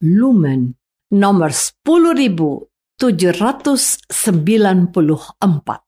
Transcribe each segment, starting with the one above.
Lumen nomor 10794.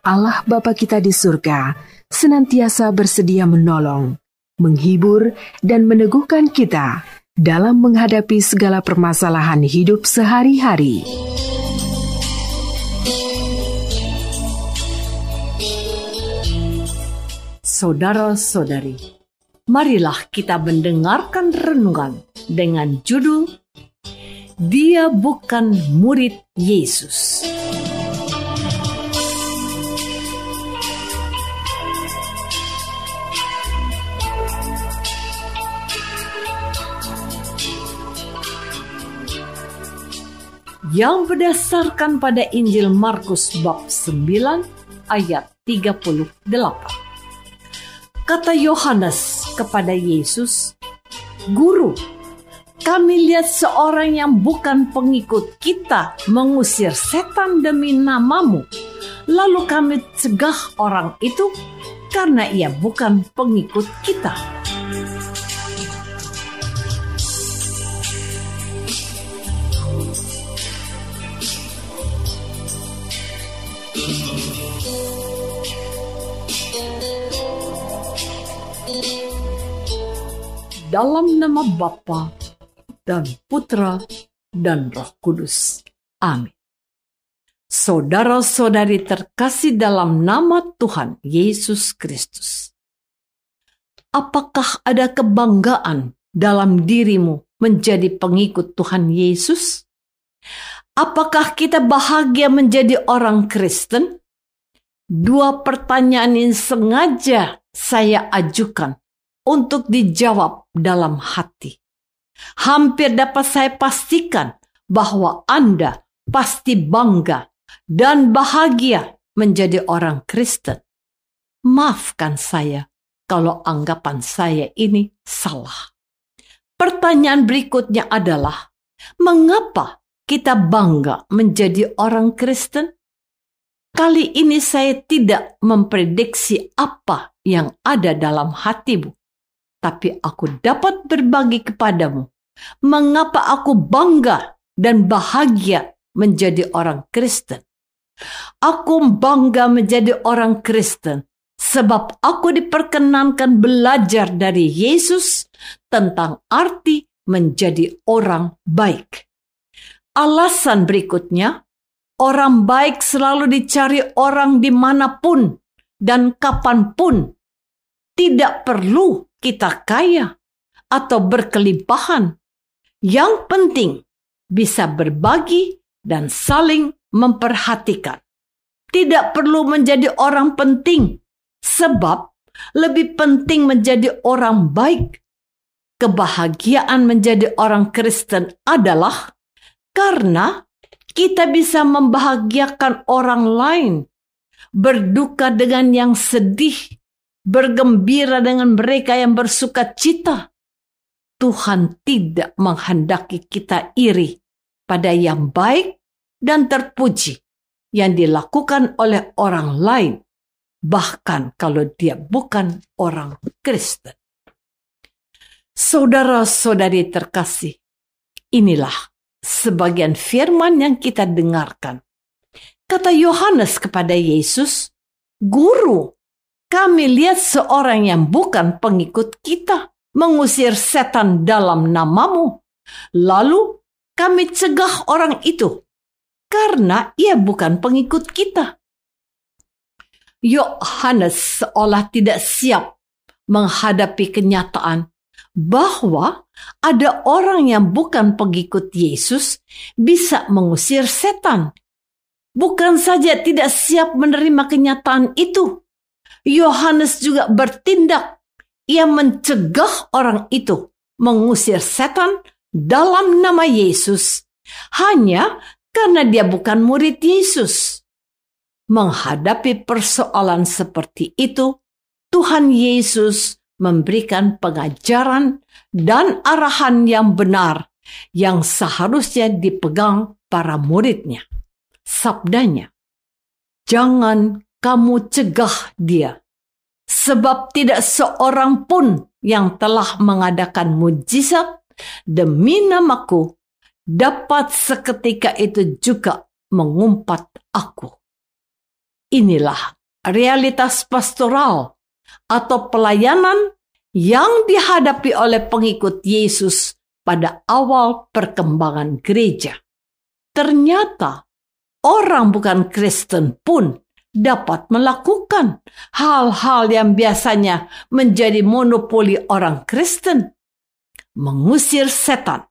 Allah Bapa kita di surga senantiasa bersedia menolong, menghibur, dan meneguhkan kita dalam menghadapi segala permasalahan hidup sehari-hari. Saudara-saudari, marilah kita mendengarkan renungan dengan judul Dia bukan murid Yesus. Yang berdasarkan pada Injil Markus bab 9 ayat 38. Kata Yohanes kepada Yesus, "Guru, kami lihat seorang yang bukan pengikut kita mengusir setan demi namamu. Lalu kami cegah orang itu karena ia bukan pengikut kita." Dalam nama Bapa dan Putra dan Roh Kudus. Amin. Saudara-saudari terkasih dalam nama Tuhan Yesus Kristus. Apakah ada kebanggaan dalam dirimu menjadi pengikut Tuhan Yesus? Apakah kita bahagia menjadi orang Kristen? Dua pertanyaan ini sengaja saya ajukan untuk dijawab dalam hati. Hampir dapat saya pastikan bahwa Anda pasti bangga dan bahagia menjadi orang Kristen. Maafkan saya kalau anggapan saya ini salah. Pertanyaan berikutnya adalah, mengapa kita bangga menjadi orang Kristen? Kali ini saya tidak memprediksi apa yang ada dalam hatimu tapi aku dapat berbagi kepadamu mengapa aku bangga dan bahagia menjadi orang Kristen. Aku bangga menjadi orang Kristen sebab aku diperkenankan belajar dari Yesus tentang arti menjadi orang baik. Alasan berikutnya, orang baik selalu dicari orang di mana pun dan kapan pun. Tidak perlu kita kaya atau berkelimpahan. Yang penting bisa berbagi dan saling memperhatikan. Tidak perlu menjadi orang penting, sebab lebih penting menjadi orang baik. Kebahagiaan menjadi orang Kristen adalah karena kita bisa membahagiakan orang lain, berduka dengan yang sedih, bergembira dengan mereka yang bersuka cita. Tuhan tidak menghendaki kita iri pada yang baik dan terpuji yang dilakukan oleh orang lain, bahkan kalau dia bukan orang Kristen. Saudara-saudari terkasih, inilah sebagian firman yang kita dengarkan. Kata Yohanes kepada Yesus, "Guru, kami lihat seorang yang bukan pengikut kita mengusir setan dalam namamu. Lalu kami cegah orang itu karena ia bukan pengikut kita." Yohanes seolah tidak siap menghadapi kenyataan bahwa ada orang yang bukan pengikut Yesus bisa mengusir setan bukan saja tidak siap menerima kenyataan itu, Yohanes juga bertindak. Ia mencegah orang itu mengusir setan dalam nama Yesus hanya karena dia bukan murid Yesus. Menghadapi persoalan seperti itu, Tuhan Yesus memberikan pengajaran dan arahan yang benar yang seharusnya dipegang para muridnya sabdanya, "Jangan kamu cegah dia, sebab tidak seorang pun yang telah mengadakan mujizat demi namaku dapat seketika itu juga mengumpat aku." Inilah realitas pastoral atau pelayanan yang dihadapi oleh pengikut Yesus pada awal perkembangan gereja. Ternyata orang bukan Kristen pun dapat melakukan hal-hal yang biasanya menjadi monopoli orang Kristen. Mengusir setan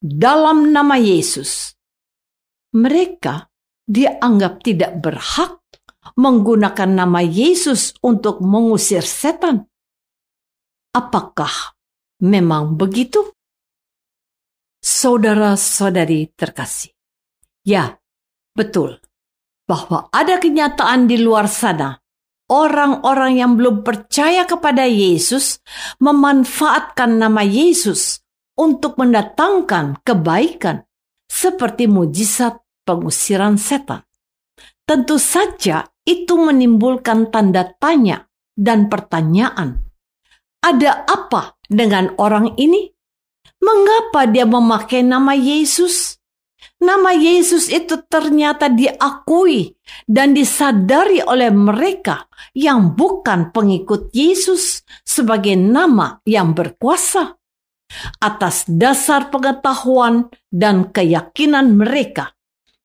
dalam nama Yesus. Mereka dianggap tidak berhak menggunakan nama Yesus untuk mengusir setan. Apakah memang begitu? Saudara-saudari terkasih, ya, Betul, bahwa ada kenyataan di luar sana. Orang-orang yang belum percaya kepada Yesus memanfaatkan nama Yesus untuk mendatangkan kebaikan seperti mujizat pengusiran setan. Tentu saja itu menimbulkan tanda tanya dan pertanyaan. Ada apa dengan orang ini? Mengapa dia memakai nama Yesus? Nama Yesus itu ternyata diakui dan disadari oleh mereka yang bukan pengikut Yesus sebagai nama yang berkuasa. Atas dasar pengetahuan dan keyakinan mereka,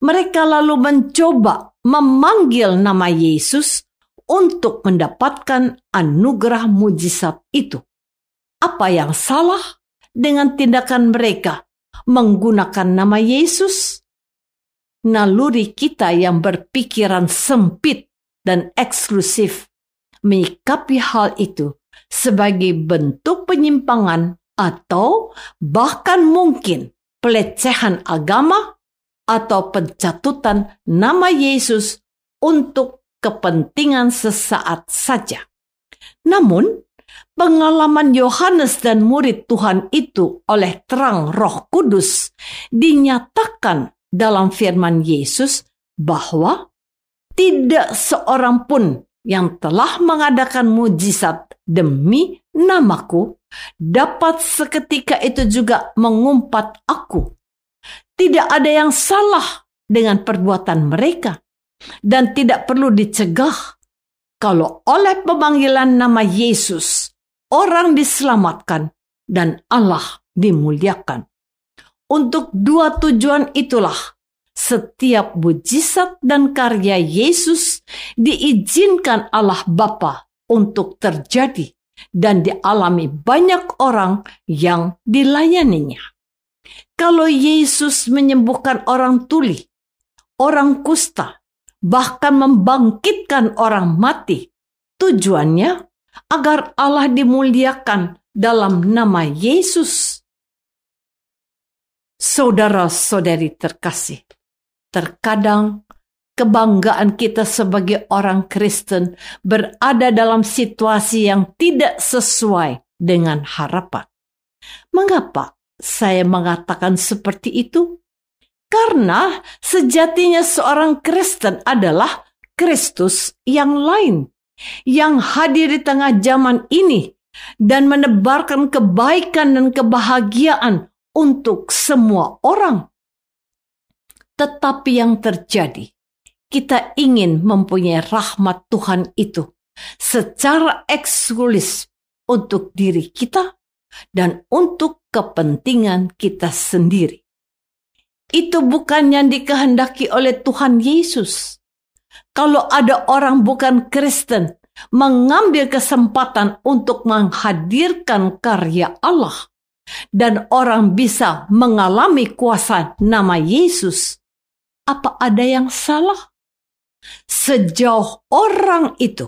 mereka lalu mencoba memanggil nama Yesus untuk mendapatkan anugerah mujizat itu. Apa yang salah dengan tindakan mereka menggunakan nama Yesus, naluri kita yang berpikiran sempit dan eksklusif menyikapi hal itu sebagai bentuk penyimpangan atau bahkan mungkin pelecehan agama atau pencatutan nama Yesus untuk kepentingan sesaat saja. Namun, pengalaman Yohanes dan murid Tuhan itu oleh terang Roh Kudus dinyatakan dalam firman Yesus bahwa tidak seorang pun yang telah mengadakan mujizat demi namaku dapat seketika itu juga mengumpat aku. Tidak ada yang salah dengan perbuatan mereka dan tidak perlu dicegah kalau oleh pemanggilan nama Yesus orang diselamatkan dan Allah dimuliakan. Untuk dua tujuan itulah setiap mujizat dan karya Yesus diizinkan Allah Bapa untuk terjadi dan dialami banyak orang yang dilayaninya. Kalau Yesus menyembuhkan orang tuli, orang kusta, bahkan membangkitkan orang mati, tujuannya agar Allah dimuliakan dalam nama Yesus. Saudara-saudari terkasih, terkadang kebanggaan kita sebagai orang Kristen berada dalam situasi yang tidak sesuai dengan harapan. Mengapa saya mengatakan seperti itu? Karena sejatinya seorang Kristen adalah Kristus yang lain yang hadir di tengah zaman ini dan menebarkan kebaikan dan kebahagiaan untuk semua orang. Tetapi yang terjadi, kita ingin mempunyai rahmat Tuhan itu secara eksklusif untuk diri kita dan untuk kepentingan kita sendiri. Itu bukan yang dikehendaki oleh Tuhan Yesus. Kalau ada orang bukan Kristen mengambil kesempatan untuk menghadirkan karya Allah, dan orang bisa mengalami kuasa nama Yesus, apa ada yang salah? Sejauh orang itu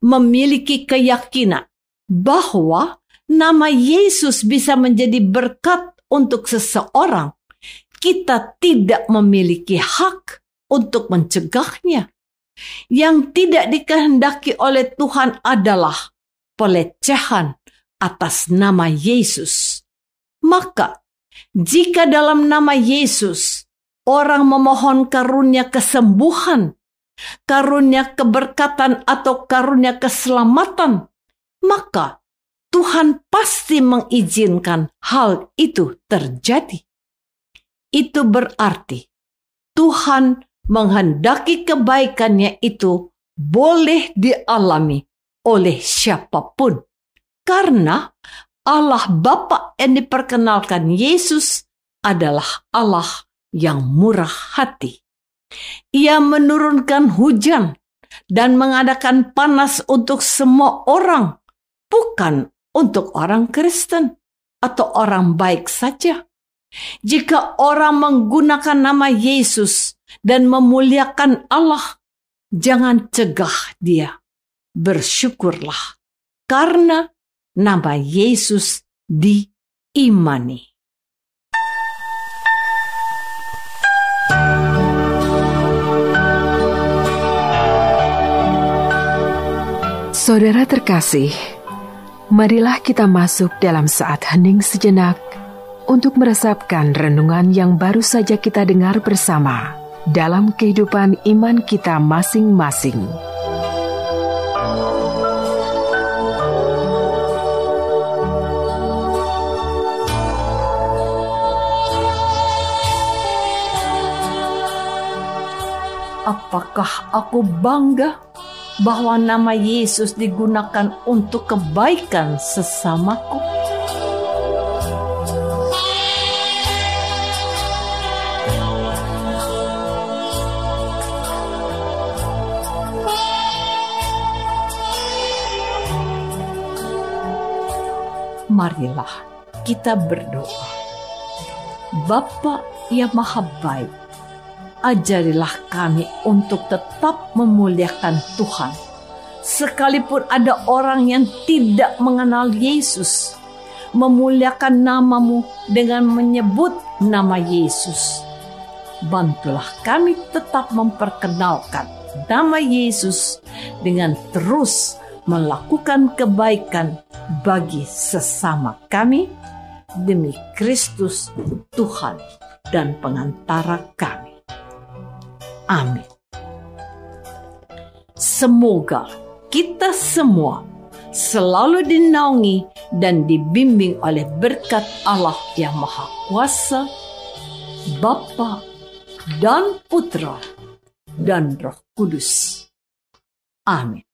memiliki keyakinan bahwa nama Yesus bisa menjadi berkat untuk seseorang, kita tidak memiliki hak untuk mencegahnya. Yang tidak dikehendaki oleh Tuhan adalah pelecehan atas nama Yesus. Maka, jika dalam nama Yesus orang memohon karunia kesembuhan, karunia keberkatan, atau karunia keselamatan, maka Tuhan pasti mengizinkan hal itu terjadi. Itu berarti Tuhan menghendaki kebaikannya itu boleh dialami oleh siapa pun. Karena Allah Bapa yang diperkenalkan Yesus adalah Allah yang murah hati. Ia menurunkan hujan dan mengadakan panas untuk semua orang, bukan untuk orang Kristen atau orang baik saja. Jika orang menggunakan nama Yesus dan memuliakan Allah, jangan cegah dia. Bersyukurlah, karena nama Yesus diimani. Saudara terkasih, marilah kita masuk dalam saat hening sejenak untuk meresapkan renungan yang baru saja kita dengar bersama dalam kehidupan iman kita masing-masing. Apakah aku bangga bahwa nama Yesus digunakan untuk kebaikan sesamaku? Marilah kita berdoa. Bapa yang maha baik, ajarilah kami untuk tetap memuliakan Tuhan. Sekalipun ada orang yang tidak mengenal Yesus, memuliakan namamu dengan menyebut nama Yesus. Bantulah kami tetap memperkenalkan nama Yesus dengan terus melakukan kebaikan bagi sesama kami demi Kristus Tuhan dan pengantara kami. Amin. Semoga kita semua selalu dinaungi dan dibimbing oleh berkat Allah yang Maha Kuasa, Bapa dan Putra dan Roh Kudus. Amin.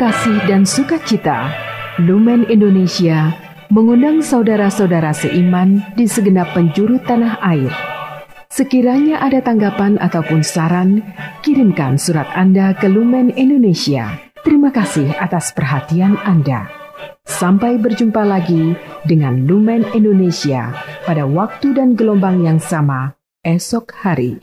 Kasih dan sukacita, Lumen Indonesia mengundang saudara-saudara seiman di segenap penjuru tanah air. Sekiranya ada tanggapan ataupun saran, kirimkan surat Anda ke Lumen Indonesia. Terima kasih atas perhatian Anda. Sampai berjumpa lagi dengan Lumen Indonesia pada waktu dan gelombang yang sama esok hari.